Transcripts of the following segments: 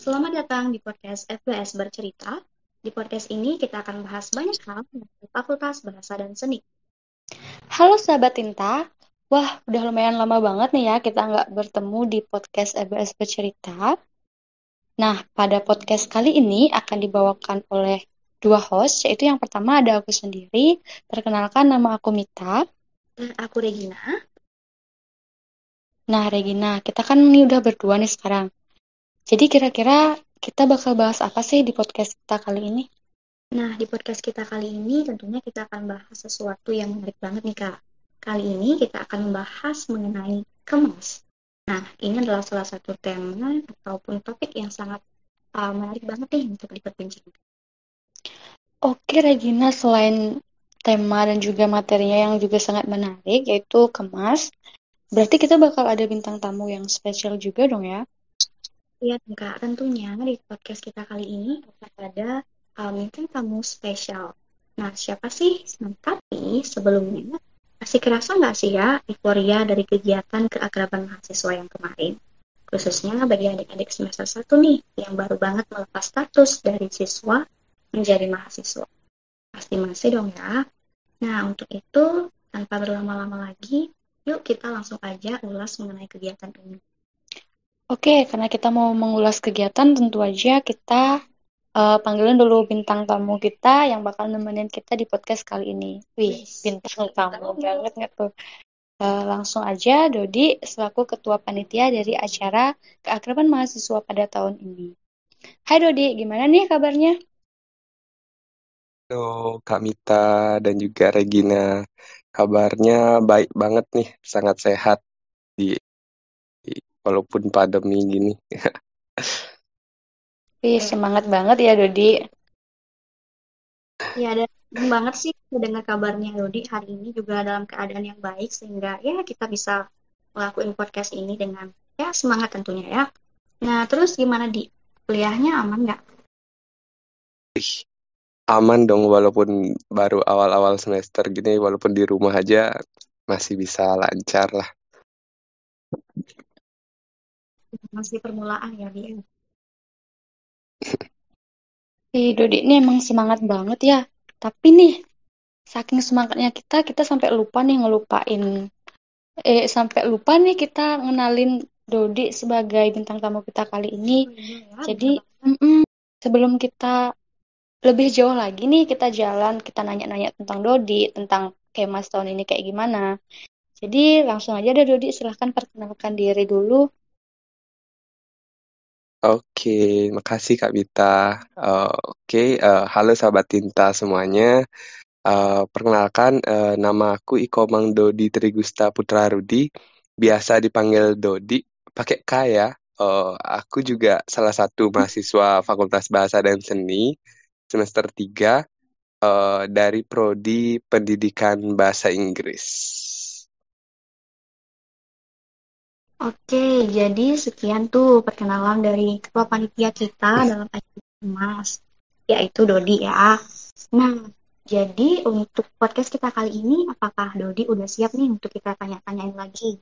Selamat datang di podcast FBS Bercerita. Di podcast ini kita akan bahas banyak hal mengenai Fakultas Bahasa dan Seni. Halo sahabat Tinta, wah udah lumayan lama banget nih ya kita nggak bertemu di podcast FBS Bercerita. Nah, pada podcast kali ini akan dibawakan oleh dua host, yaitu yang pertama ada aku sendiri. Perkenalkan nama aku Mita. Dan aku Regina. Nah, Regina, kita kan ini udah berdua nih sekarang. Jadi kira-kira kita bakal bahas apa sih di podcast kita kali ini? Nah, di podcast kita kali ini tentunya kita akan bahas sesuatu yang menarik banget nih, Kak. Kali ini kita akan membahas mengenai kemas. Nah, ini adalah salah satu tema ataupun topik yang sangat uh, menarik banget nih untuk diperbincangkan. Oke, Regina, selain tema dan juga materinya yang juga sangat menarik, yaitu kemas, berarti kita bakal ada bintang tamu yang spesial juga dong ya? Iya, Kak. Tentunya di podcast kita kali ini ada um, bintang tamu spesial. Nah, siapa sih? Nah, tapi sebelumnya, masih kerasa nggak sih ya euforia dari kegiatan keakraban mahasiswa yang kemarin? Khususnya bagi adik-adik semester 1 nih, yang baru banget melepas status dari siswa menjadi mahasiswa. Pasti masih dong ya. Nah, untuk itu, tanpa berlama-lama lagi, yuk kita langsung aja ulas mengenai kegiatan ini. Oke, karena kita mau mengulas kegiatan, tentu aja kita uh, panggilin dulu bintang tamu kita yang bakal nemenin kita di podcast kali ini. Wih, bintang tamu banget nggak tuh? Uh, langsung aja, Dodi selaku ketua panitia dari acara keakraban mahasiswa pada tahun ini. Hai Dodi, gimana nih kabarnya? Halo Kak Mita dan juga Regina. Kabarnya baik banget nih, sangat sehat di walaupun pandemi gini. Wih, semangat banget ya Dodi. Ya, dan banget sih mendengar kabarnya Dodi hari ini juga dalam keadaan yang baik sehingga ya kita bisa melakukan podcast ini dengan ya semangat tentunya ya. Nah, terus gimana di kuliahnya aman nggak? Aman dong walaupun baru awal-awal semester gini, walaupun di rumah aja masih bisa lancar lah masih permulaan ya dia. Si Dodi ini emang semangat banget ya. Tapi nih, saking semangatnya kita, kita sampai lupa nih ngelupain. Eh, sampai lupa nih kita ngenalin Dodi sebagai bintang tamu kita kali ini. Oh, iya, ya, Jadi, mm -mm, sebelum kita lebih jauh lagi nih, kita jalan, kita nanya-nanya tentang Dodi, tentang kemas tahun ini kayak gimana. Jadi, langsung aja deh Dodi, silahkan perkenalkan diri dulu. Oke, makasih Kak Bita. Uh, Oke, uh, halo sahabat tinta semuanya. Uh, perkenalkan, uh, nama aku Iko Mang Dodi Trigusta Putra Rudi, biasa dipanggil Dodi, pakai K ya. Uh, aku juga salah satu mahasiswa Fakultas Bahasa dan Seni semester 3 uh, dari Prodi Pendidikan Bahasa Inggris. Oke, jadi sekian tuh perkenalan dari ketua panitia kita dalam acara Mas, yaitu Dodi ya. Nah, jadi untuk podcast kita kali ini, apakah Dodi udah siap nih untuk kita tanya-tanyain lagi?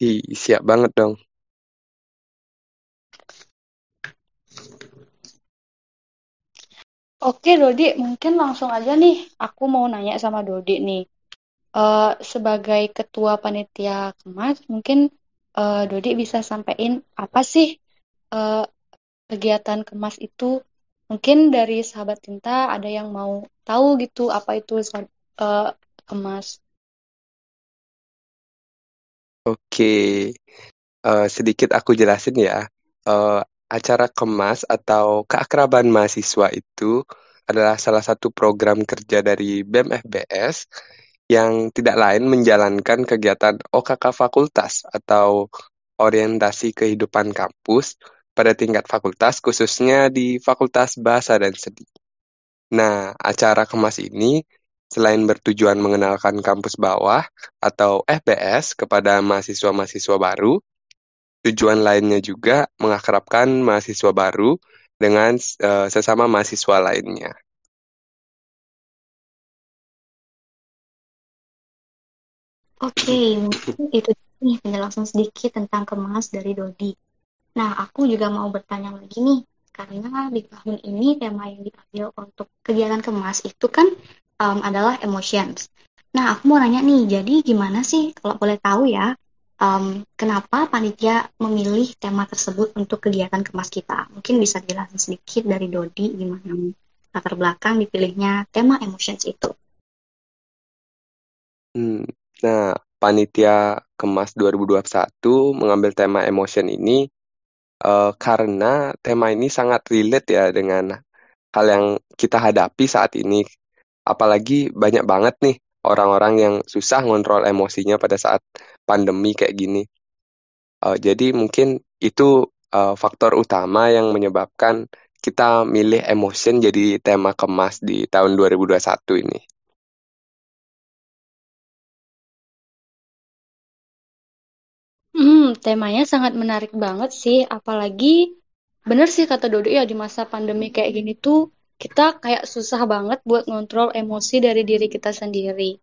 Ih, siap banget dong. Oke, Dodi, mungkin langsung aja nih. Aku mau nanya sama Dodi nih uh, sebagai ketua panitia kemas mungkin uh, Dodi bisa sampaikan apa sih uh, kegiatan kemas itu? Mungkin dari sahabat tinta ada yang mau tahu gitu apa itu uh, kemas. Oke, uh, sedikit aku jelasin ya. Uh, acara kemas atau keakraban mahasiswa itu adalah salah satu program kerja dari BEM FBS yang tidak lain menjalankan kegiatan OKK fakultas atau orientasi kehidupan kampus pada tingkat fakultas khususnya di Fakultas Bahasa dan Seni. Nah, acara kemas ini selain bertujuan mengenalkan kampus bawah atau FBS kepada mahasiswa-mahasiswa baru, tujuan lainnya juga mengakrabkan mahasiswa baru dengan uh, sesama mahasiswa lainnya. Oke, mungkin itu nih penjelasan sedikit tentang kemas dari Dodi. Nah, aku juga mau bertanya lagi nih, karena di tahun ini tema yang diambil untuk kegiatan kemas itu kan um, adalah emotions. Nah, aku mau nanya nih, jadi gimana sih kalau boleh tahu ya, um, kenapa panitia memilih tema tersebut untuk kegiatan kemas kita? Mungkin bisa jelasin sedikit dari Dodi gimana latar belakang dipilihnya tema emotions itu. Hmm, nah, panitia kemas 2021 mengambil tema emotion ini uh, karena tema ini sangat relate ya dengan hal yang kita hadapi saat ini. Apalagi banyak banget nih orang-orang yang susah ngontrol emosinya pada saat pandemi kayak gini. Uh, jadi mungkin itu uh, faktor utama yang menyebabkan kita milih emotion jadi tema kemas di tahun 2021 ini. Hmm, temanya sangat menarik banget sih, apalagi bener sih kata Dodo ya di masa pandemi kayak gini tuh kita kayak susah banget buat ngontrol emosi dari diri kita sendiri.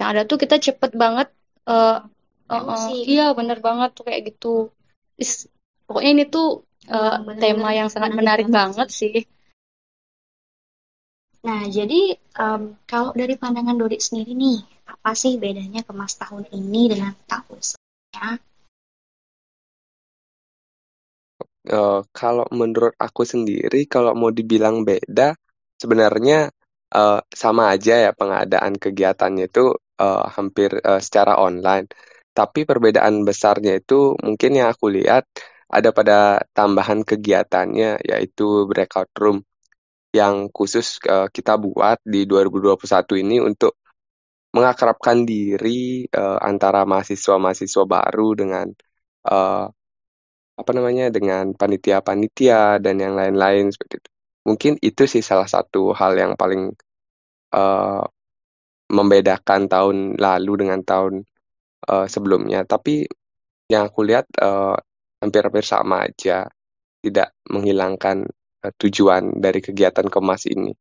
Yang ada tuh kita cepet banget, uh, uh, uh, iya bener banget tuh kayak gitu. Is, pokoknya ini tuh uh, tema yang sangat menarik banget sih. Nah, jadi um, kalau dari pandangan Dodi sendiri nih, apa sih bedanya kemas tahun ini dengan tahun sebelumnya? Uh, kalau menurut aku sendiri, kalau mau dibilang beda, sebenarnya uh, sama aja ya pengadaan kegiatannya itu uh, hampir uh, secara online. Tapi perbedaan besarnya itu mungkin yang aku lihat ada pada tambahan kegiatannya, yaitu breakout room yang khusus uh, kita buat di 2021 ini untuk mengakrabkan diri uh, antara mahasiswa-mahasiswa baru dengan uh, apa namanya dengan panitia-panitia dan yang lain-lain seperti itu. Mungkin itu sih salah satu hal yang paling uh, membedakan tahun lalu dengan tahun uh, sebelumnya. Tapi yang aku lihat uh, hampir-hampir sama aja, tidak menghilangkan uh, tujuan dari kegiatan kemas ini.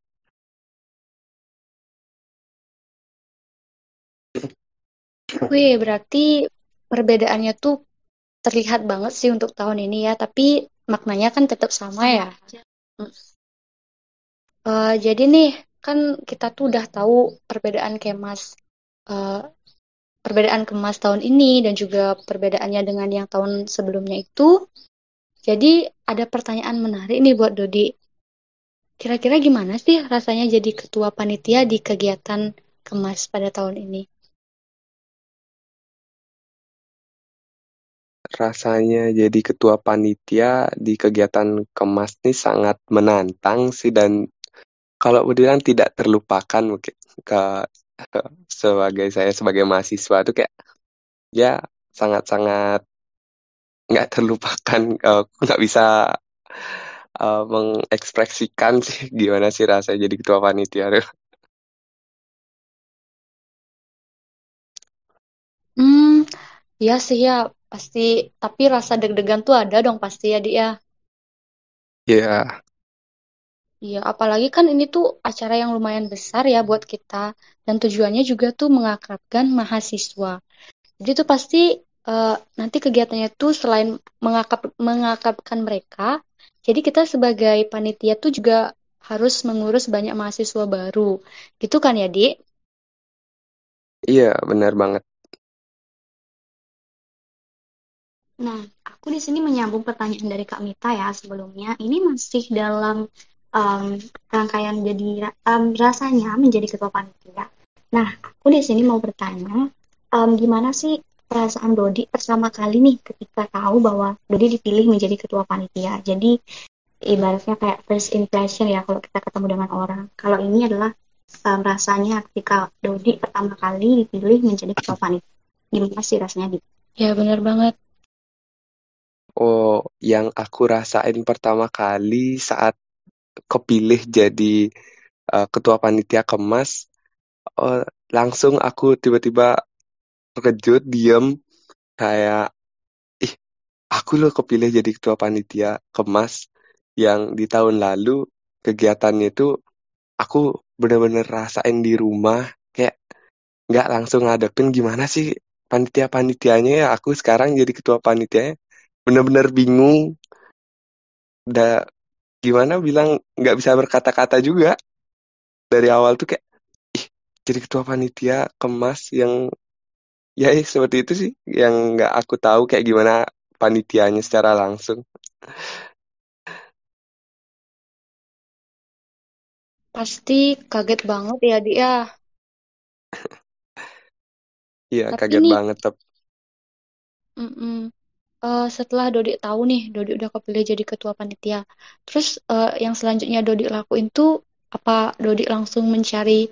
Wih, berarti perbedaannya tuh terlihat banget sih untuk tahun ini ya, tapi maknanya kan tetap sama ya. Uh, jadi nih, kan kita tuh udah tahu perbedaan kemas, uh, perbedaan kemas tahun ini dan juga perbedaannya dengan yang tahun sebelumnya itu. Jadi ada pertanyaan menarik nih buat Dodi. Kira-kira gimana sih rasanya jadi ketua panitia di kegiatan kemas pada tahun ini? Rasanya jadi ketua panitia di kegiatan kemas ini sangat menantang sih dan kalau bilang tidak terlupakan mungkin ke sebagai saya sebagai mahasiswa itu kayak ya sangat-sangat nggak terlupakan nggak bisa uh, mengekspresikan sih gimana sih rasanya jadi ketua panitia. Hmm, ya sih ya Pasti, tapi rasa deg-degan tuh ada dong pasti ya, dia. ya. Iya. Iya, apalagi kan ini tuh acara yang lumayan besar ya buat kita. Dan tujuannya juga tuh mengakrabkan mahasiswa. Jadi tuh pasti uh, nanti kegiatannya tuh selain mengakrab, mengakrabkan mereka, jadi kita sebagai panitia tuh juga harus mengurus banyak mahasiswa baru. Gitu kan ya, Dik? Iya, benar banget. Nah, aku di sini menyambung pertanyaan dari Kak Mita ya sebelumnya. Ini masih dalam um, rangkaian jadi um, rasanya menjadi ketua panitia. Nah, aku di sini mau bertanya, um, gimana sih perasaan Dodi pertama kali nih ketika tahu bahwa Dodi dipilih menjadi ketua panitia. Jadi ibaratnya kayak first impression ya kalau kita ketemu dengan orang. Kalau ini adalah um, rasanya ketika Dodi pertama kali dipilih menjadi ketua panitia. Gimana sih rasanya? Di? Ya benar banget. Oh, yang aku rasain pertama kali saat kepilih jadi uh, ketua panitia kemas, uh, langsung aku tiba-tiba terkejut, diem, kayak, ih, aku loh kepilih jadi ketua panitia kemas yang di tahun lalu kegiatannya itu aku bener-bener rasain di rumah, kayak nggak langsung ngadepin gimana sih panitia-panitianya ya, aku sekarang jadi ketua panitianya bener-bener bingung. Udah gimana bilang nggak bisa berkata-kata juga. Dari awal tuh kayak ih jadi ketua panitia kemas yang ya eh, seperti itu sih. Yang nggak aku tahu kayak gimana panitianya secara langsung. Pasti kaget banget ya dia. iya Tapi kaget nih, banget tapi mm-mm, eh, setelah Dodi tahu nih, Dodi udah kepilih jadi ketua panitia. Terus eh, yang selanjutnya Dodi lakuin tuh apa Dodi langsung mencari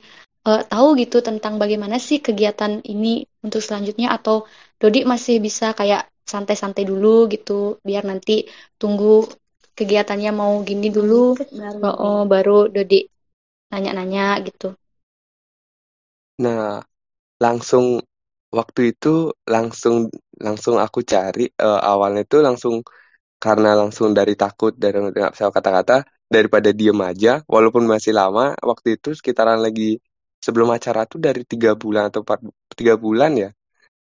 eh, tahu gitu tentang bagaimana sih kegiatan ini untuk selanjutnya atau Dodi masih bisa kayak santai-santai dulu gitu biar nanti tunggu kegiatannya mau gini dulu, baru. oh, oh, baru Dodi nanya-nanya gitu. nah langsung waktu itu langsung langsung aku cari eh, awalnya itu langsung karena langsung dari takut dari nggak bisa kata-kata daripada diem aja walaupun masih lama waktu itu sekitaran lagi sebelum acara tuh dari tiga bulan atau empat tiga bulan ya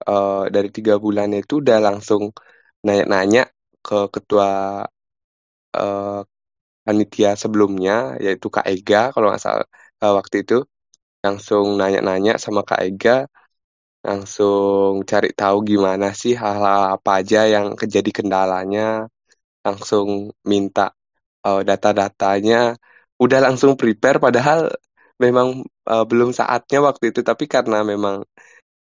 Eh, dari tiga bulan itu udah langsung nanya-nanya ke ketua eh, panitia sebelumnya yaitu Kak Ega kalau nggak salah eh, waktu itu. Langsung nanya-nanya sama Kak Ega langsung cari tahu gimana sih hal-hal apa aja yang kejadi kendalanya. Langsung minta uh, data-datanya. Udah langsung prepare padahal memang uh, belum saatnya waktu itu. Tapi karena memang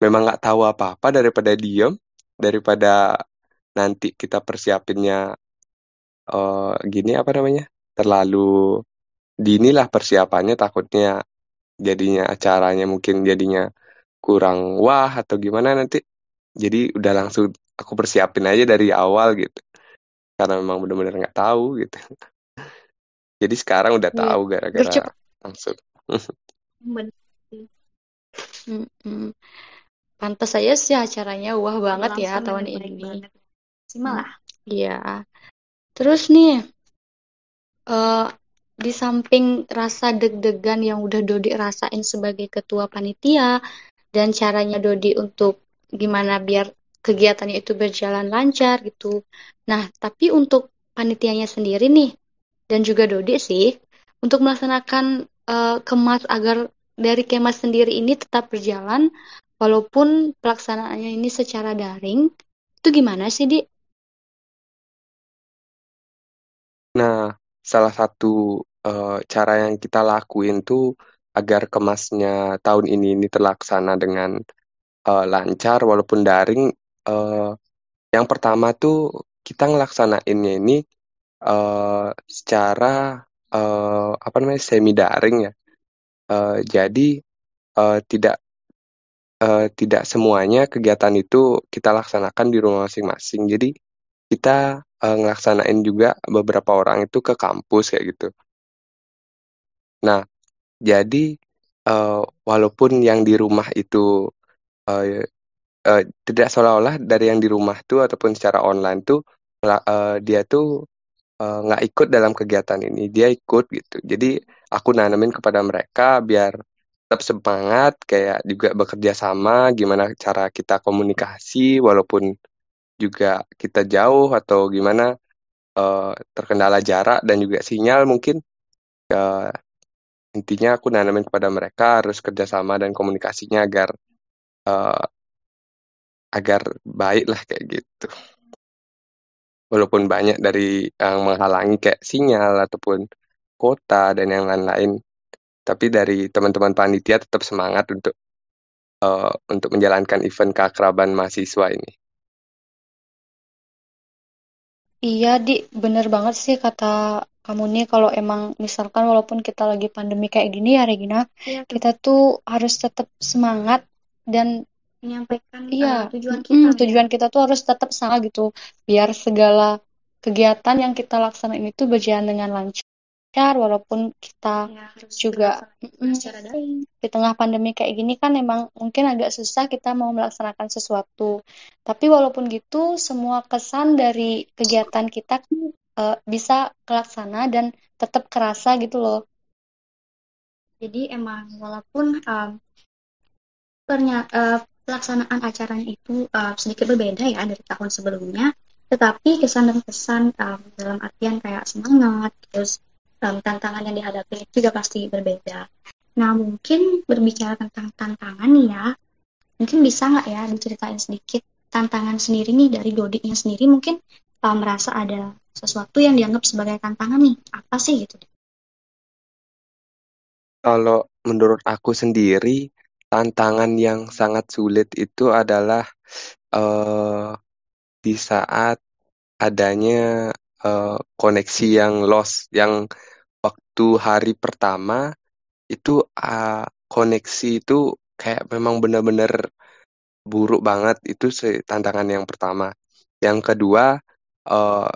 memang nggak tahu apa-apa daripada diem daripada nanti kita persiapinnya uh, gini apa namanya terlalu dini lah persiapannya takutnya jadinya acaranya mungkin jadinya kurang wah atau gimana nanti jadi udah langsung aku persiapin aja dari awal gitu karena memang benar-benar nggak tahu gitu jadi sekarang udah Iya, tahu gara-gara gercep. langsung. Mm-mm. Pantas saja sih acaranya wah banget ya Langsung tahun dengan baik ini. banget. Maksimal lah. Iya. Terus nih, eh, di samping rasa deg-degan yang udah Dodi rasain sebagai ketua panitia dan caranya Dodi untuk gimana biar kegiatannya itu berjalan lancar gitu. Nah, tapi untuk panitianya sendiri nih dan juga Dodi sih untuk melaksanakan eh, kemas agar dari kemas sendiri ini tetap berjalan walaupun pelaksanaannya ini secara daring, itu gimana sih, Di? nah salah satu eh, cara yang kita lakuin tuh agar kemasnya tahun ini ini terlaksana dengan eh, lancar walaupun daring eh, yang pertama tuh kita ngelaksanainnya ini eh, secara eh, apa namanya semi daring ya Eh, jadi eh, tidak eh, tidak semuanya kegiatan itu kita laksanakan di rumah masing-masing. Jadi kita eh, ngelaksanain juga beberapa orang itu ke kampus kayak gitu. Nah, jadi eh, walaupun yang di rumah itu eh, eh, tidak seolah-olah dari yang di rumah tuh ataupun secara online tuh eh, dia tuh eh, nggak ikut dalam kegiatan ini, dia ikut gitu. Jadi aku nanamin kepada mereka biar tetap semangat, kayak juga bekerja sama, gimana cara kita komunikasi, walaupun juga kita jauh atau gimana eh, terkendala jarak dan juga sinyal mungkin. eh, intinya aku nanamin kepada mereka harus kerjasama dan komunikasinya agar eh, agar baik lah kayak gitu. Walaupun banyak dari yang menghalangi kayak sinyal ataupun kota dan yang lain-lain, tapi dari teman-teman panitia tetap semangat untuk eh, untuk menjalankan event keakraban mahasiswa ini. Iya, Di, bener banget sih kata kamu nih kalau emang misalkan walaupun kita lagi pandemi kayak gini ya Regina, Iya, kita tuh harus tetap semangat dan menyampaikan iya, uh, tujuan mm, kita ya. tujuan kita tuh harus tetap sama gitu, biar segala kegiatan yang kita laksanain itu berjalan dengan lancar walaupun kita Ya, harus juga mm, secara daring. di tengah pandemi kayak gini kan emang mungkin agak susah kita mau melaksanakan sesuatu. Tapi walaupun gitu, semua kesan dari kegiatan kita eh, bisa kelaksana dan tetap kerasa gitu loh. Jadi emang walaupun um, uh, pelaksanaan acaranya itu uh, sedikit berbeda ya dari tahun sebelumnya, Tetapi kesan dan pesan um, dalam artian kayak semangat, terus um, tantangan yang dihadapi juga pasti berbeda. Nah, mungkin berbicara tentang tantangan nih ya, mungkin bisa nggak ya diceritain sedikit tantangan sendiri nih dari Dodiknya sendiri mungkin um, merasa ada sesuatu yang dianggap sebagai tantangan nih, apa sih gitu? Kalau menurut aku sendiri, tantangan yang sangat sulit itu adalah uh, di saat adanya uh, koneksi yang lost, yang waktu hari pertama itu uh, koneksi itu kayak memang benar-benar buruk banget. Itu tantangan yang pertama. Yang kedua, uh,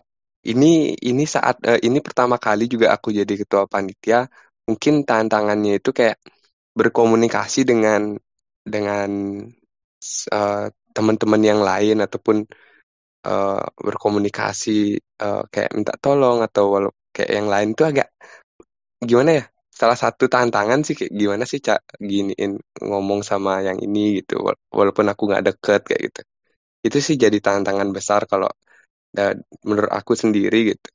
ini ini saat uh, ini pertama kali juga aku jadi ketua panitia. Mungkin tantangannya itu kayak berkomunikasi dengan dengan uh, teman-teman yang lain ataupun uh, berkomunikasi uh, kayak minta tolong atau kayak yang lain itu agak gimana ya salah satu tantangan sih kayak gimana sih cak giniin ngomong sama yang ini gitu walaupun aku nggak deket kayak gitu itu sih jadi tantangan besar kalau menurut aku sendiri gitu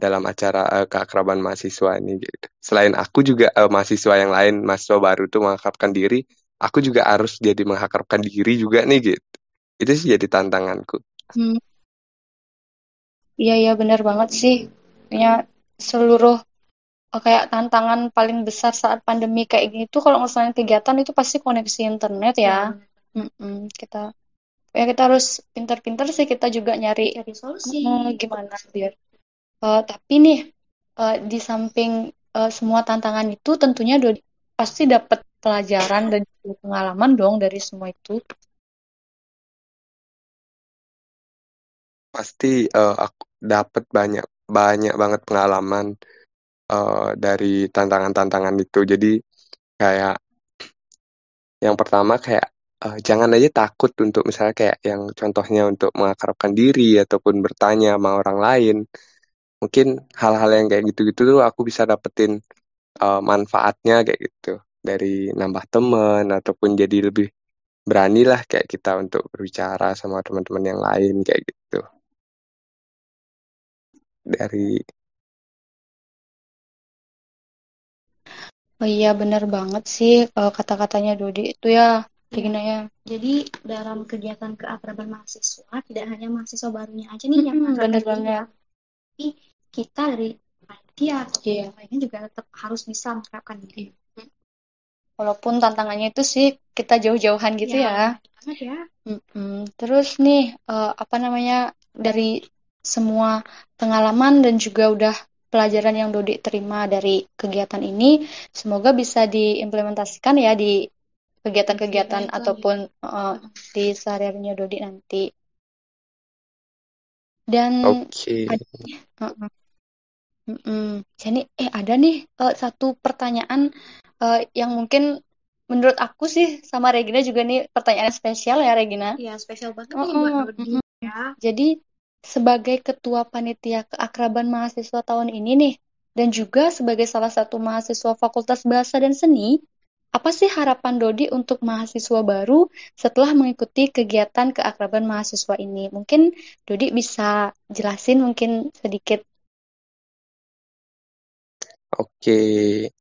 dalam acara uh, keakraban mahasiswa ini gitu selain aku juga uh, mahasiswa yang lain mahasiswa baru tuh mengakrabkan diri aku juga harus jadi mengakrabkan diri juga nih gitu itu sih jadi tantanganku hmm. iya iya benar banget sih ya seluruh kayak tantangan paling besar saat pandemi kayak gini tuh kalau misalnya kegiatan itu pasti koneksi internet ya. ya. Mm kita ya kita harus pintar-pintar sih kita juga nyari cari solusi uh, gimana biar uh, tapi nih uh, di samping uh, semua tantangan itu tentunya pasti dapat pelajaran dan pengalaman dong dari semua itu. Pasti uh, aku dapat banyak banyak banget pengalaman uh, dari tantangan-tantangan itu. Jadi kayak yang pertama kayak uh, jangan aja takut untuk misalnya kayak yang contohnya untuk mengakrabkan diri ataupun bertanya sama orang lain. Mungkin hal-hal yang kayak gitu-gitu tuh aku bisa dapetin uh, manfaatnya kayak gitu dari nambah teman ataupun jadi lebih beranilah kayak kita untuk berbicara sama teman-teman yang lain kayak gitu. Dari Oh iya benar banget sih uh, kata-katanya Dodi itu ya, ya. Jadi dalam kegiatan keakraban mahasiswa tidak hanya mahasiswa barunya aja nih yang hmm, benar banget. Ya. Tapi kita dari panitia atau yeah. lainnya juga tetap harus bisa menerapkan diri. Walaupun tantangannya itu sih kita jauh-jauhan gitu ya. ya. ya. Mm Terus nih uh, apa namanya dari semua pengalaman dan juga udah pelajaran yang Dodi terima dari kegiatan ini semoga bisa diimplementasikan ya di kegiatan-kegiatan ataupun uh, di sehari-harinya Dodi nanti. Dan okay. ada, uh, uh, uh, uh, jadi eh ada nih uh, satu pertanyaan uh, yang mungkin menurut aku sih sama Regina juga nih pertanyaan spesial ya Regina. Iya spesial banget uh, nih buat Dodi ya. Jadi sebagai ketua panitia keakraban mahasiswa tahun ini nih, dan juga sebagai salah satu mahasiswa Fakultas Bahasa dan Seni, apa sih harapan Dodi untuk mahasiswa baru setelah mengikuti kegiatan keakraban mahasiswa ini? Mungkin Dodi bisa jelasin mungkin sedikit. Oke,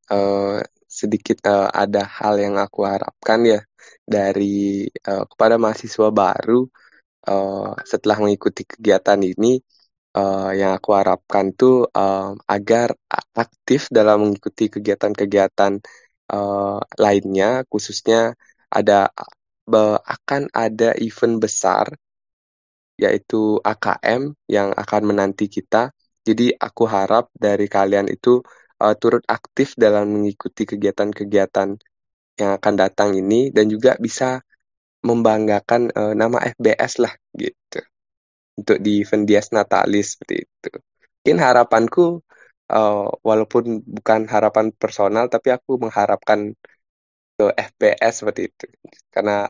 uh, sedikit uh, ada hal yang aku harapkan ya dari uh, kepada mahasiswa baru uh, setelah mengikuti kegiatan ini uh, yang aku harapkan tuh uh, agar aktif dalam mengikuti kegiatan-kegiatan uh, lainnya khususnya ada akan ada event besar yaitu AKM yang akan menanti kita. Jadi aku harap dari kalian itu uh, turut aktif dalam mengikuti kegiatan-kegiatan yang akan datang ini dan juga bisa membanggakan uh, nama FBS lah gitu untuk di Vendias Natalis seperti itu. Mungkin harapanku uh, walaupun bukan harapan personal tapi aku mengharapkan ke FBS seperti itu karena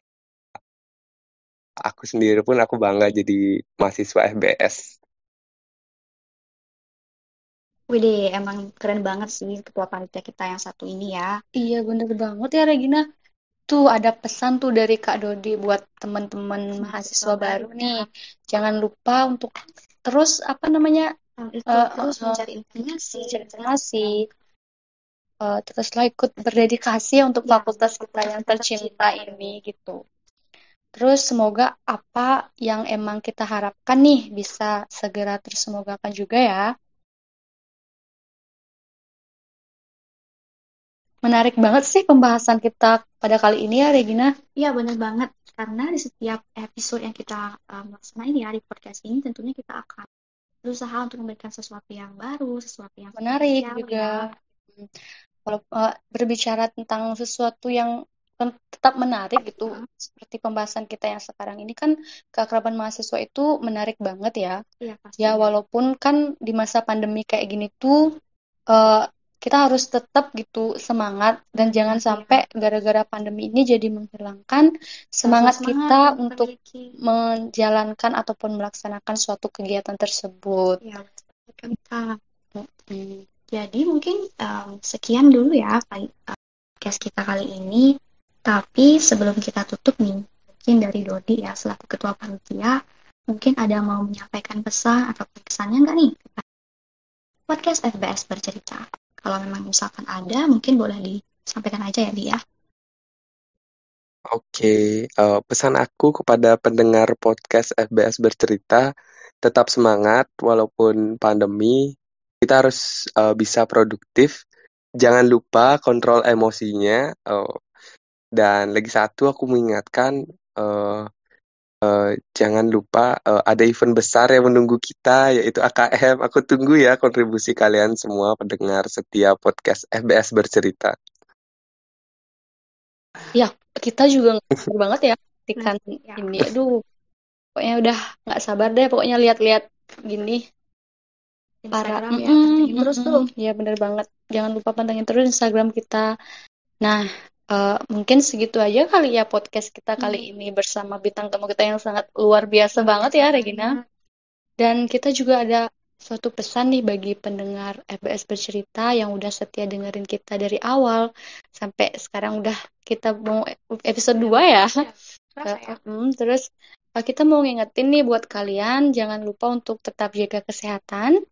aku sendiri pun aku bangga jadi mahasiswa FBS. Wih, emang keren banget sih ketua panitia kita yang satu ini ya. Iya, bener banget ya Regina tuh ada pesan tuh dari Kak Dodi buat teman-teman mahasiswa baru nih. Jangan lupa untuk terus apa namanya itu uh, terus uh, mencari informasi, mencari informasi, uh, teruslah ikut berdedikasi untuk Ya, fakultas kita yang tercinta ini gitu. Terus semoga apa yang emang kita harapkan nih bisa segera tersemogakan juga ya. Menarik banget sih pembahasan kita pada kali ini ya, Regina. Iya, benar banget. Karena di setiap episode yang kita um, laksanain ya di podcast ini, tentunya kita akan berusaha untuk memberikan sesuatu yang baru, sesuatu yang Menarik spesial, juga. ya. Kalau uh, berbicara tentang sesuatu yang tetap menarik gitu, seperti pembahasan kita yang sekarang ini kan keakraban mahasiswa itu menarik banget ya. Iya, Ya walaupun kan di masa pandemi kayak gini tuh uh, kita harus tetap gitu semangat dan jangan sampai gara-gara pandemi ini jadi menghilangkan semangat, semangat kita untuk memiliki. menjalankan ataupun melaksanakan suatu kegiatan tersebut. Ya, kita. Hmm. Jadi mungkin um, sekian dulu ya podcast kita kali ini. Tapi sebelum kita tutup nih, mungkin dari Dodi ya selaku ketua panitia, mungkin ada mau menyampaikan pesan atau pesannya nggak nih? Podcast FBS bercerita. Kalau memang misalkan ada, mungkin boleh disampaikan aja ya, Dia. Oke, uh, pesan aku kepada pendengar podcast FBS bercerita, tetap semangat walaupun pandemi, kita harus uh, bisa produktif. Jangan lupa kontrol emosinya. Uh, dan lagi satu aku mengingatkan uh, uh, jangan lupa uh, ada event besar yang menunggu kita yaitu AKM. Aku tunggu ya kontribusi kalian semua pendengar setiap podcast FBS bercerita. Ya, kita juga nggak banget ya ketika ya. ini. Aduh, pokoknya udah nggak sabar deh. Pokoknya lihat-lihat gini. Instagram Para, ya, mm, terus tuh. Ya bener banget. Jangan lupa pantengin terus Instagram kita. Nah, uh, mungkin segitu aja kali ya podcast kita kali hmm. ini bersama bintang tamu kita yang sangat luar biasa banget ya Regina. Dan kita juga ada suatu pesan nih bagi pendengar FBS bercerita yang udah setia dengerin kita dari awal sampai sekarang udah kita mau episode 2 ya. ya. Hmm, terus kita mau ngingetin nih buat kalian jangan lupa untuk tetap jaga kesehatan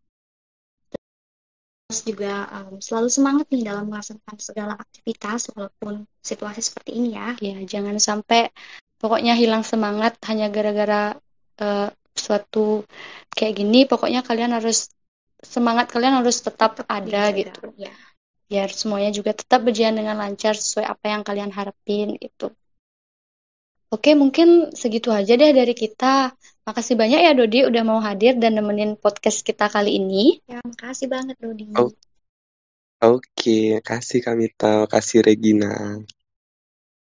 terus juga um, selalu semangat nih dalam melaksanakan segala aktivitas walaupun situasi seperti ini ya. Ya, jangan sampai pokoknya hilang semangat hanya gara-gara uh, suatu kayak gini. Pokoknya kalian harus semangat kalian harus tetap, tetap ada dijaga. gitu. Ya. Biar semuanya juga tetap berjalan dengan lancar sesuai apa yang kalian harapin itu. Oke, mungkin segitu aja deh dari kita. Makasih banyak ya Dodi udah mau hadir dan nemenin podcast kita kali ini. Ya, makasih banget Dodi. Oh. Oke, kasih Kamita, kasih Regina.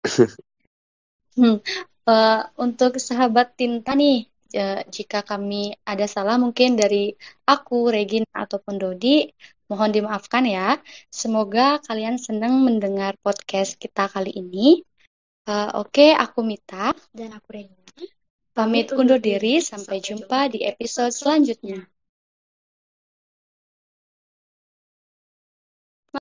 hmm, uh, untuk sahabat Tinta nih, uh, jika kami ada salah mungkin dari aku, Regina ataupun Dodi, mohon dimaafkan ya. Semoga kalian senang mendengar podcast kita kali ini. Uh, Oke, okay, aku Mita dan aku Regina. Pamit undur diri, sampai jumpa di episode selanjutnya.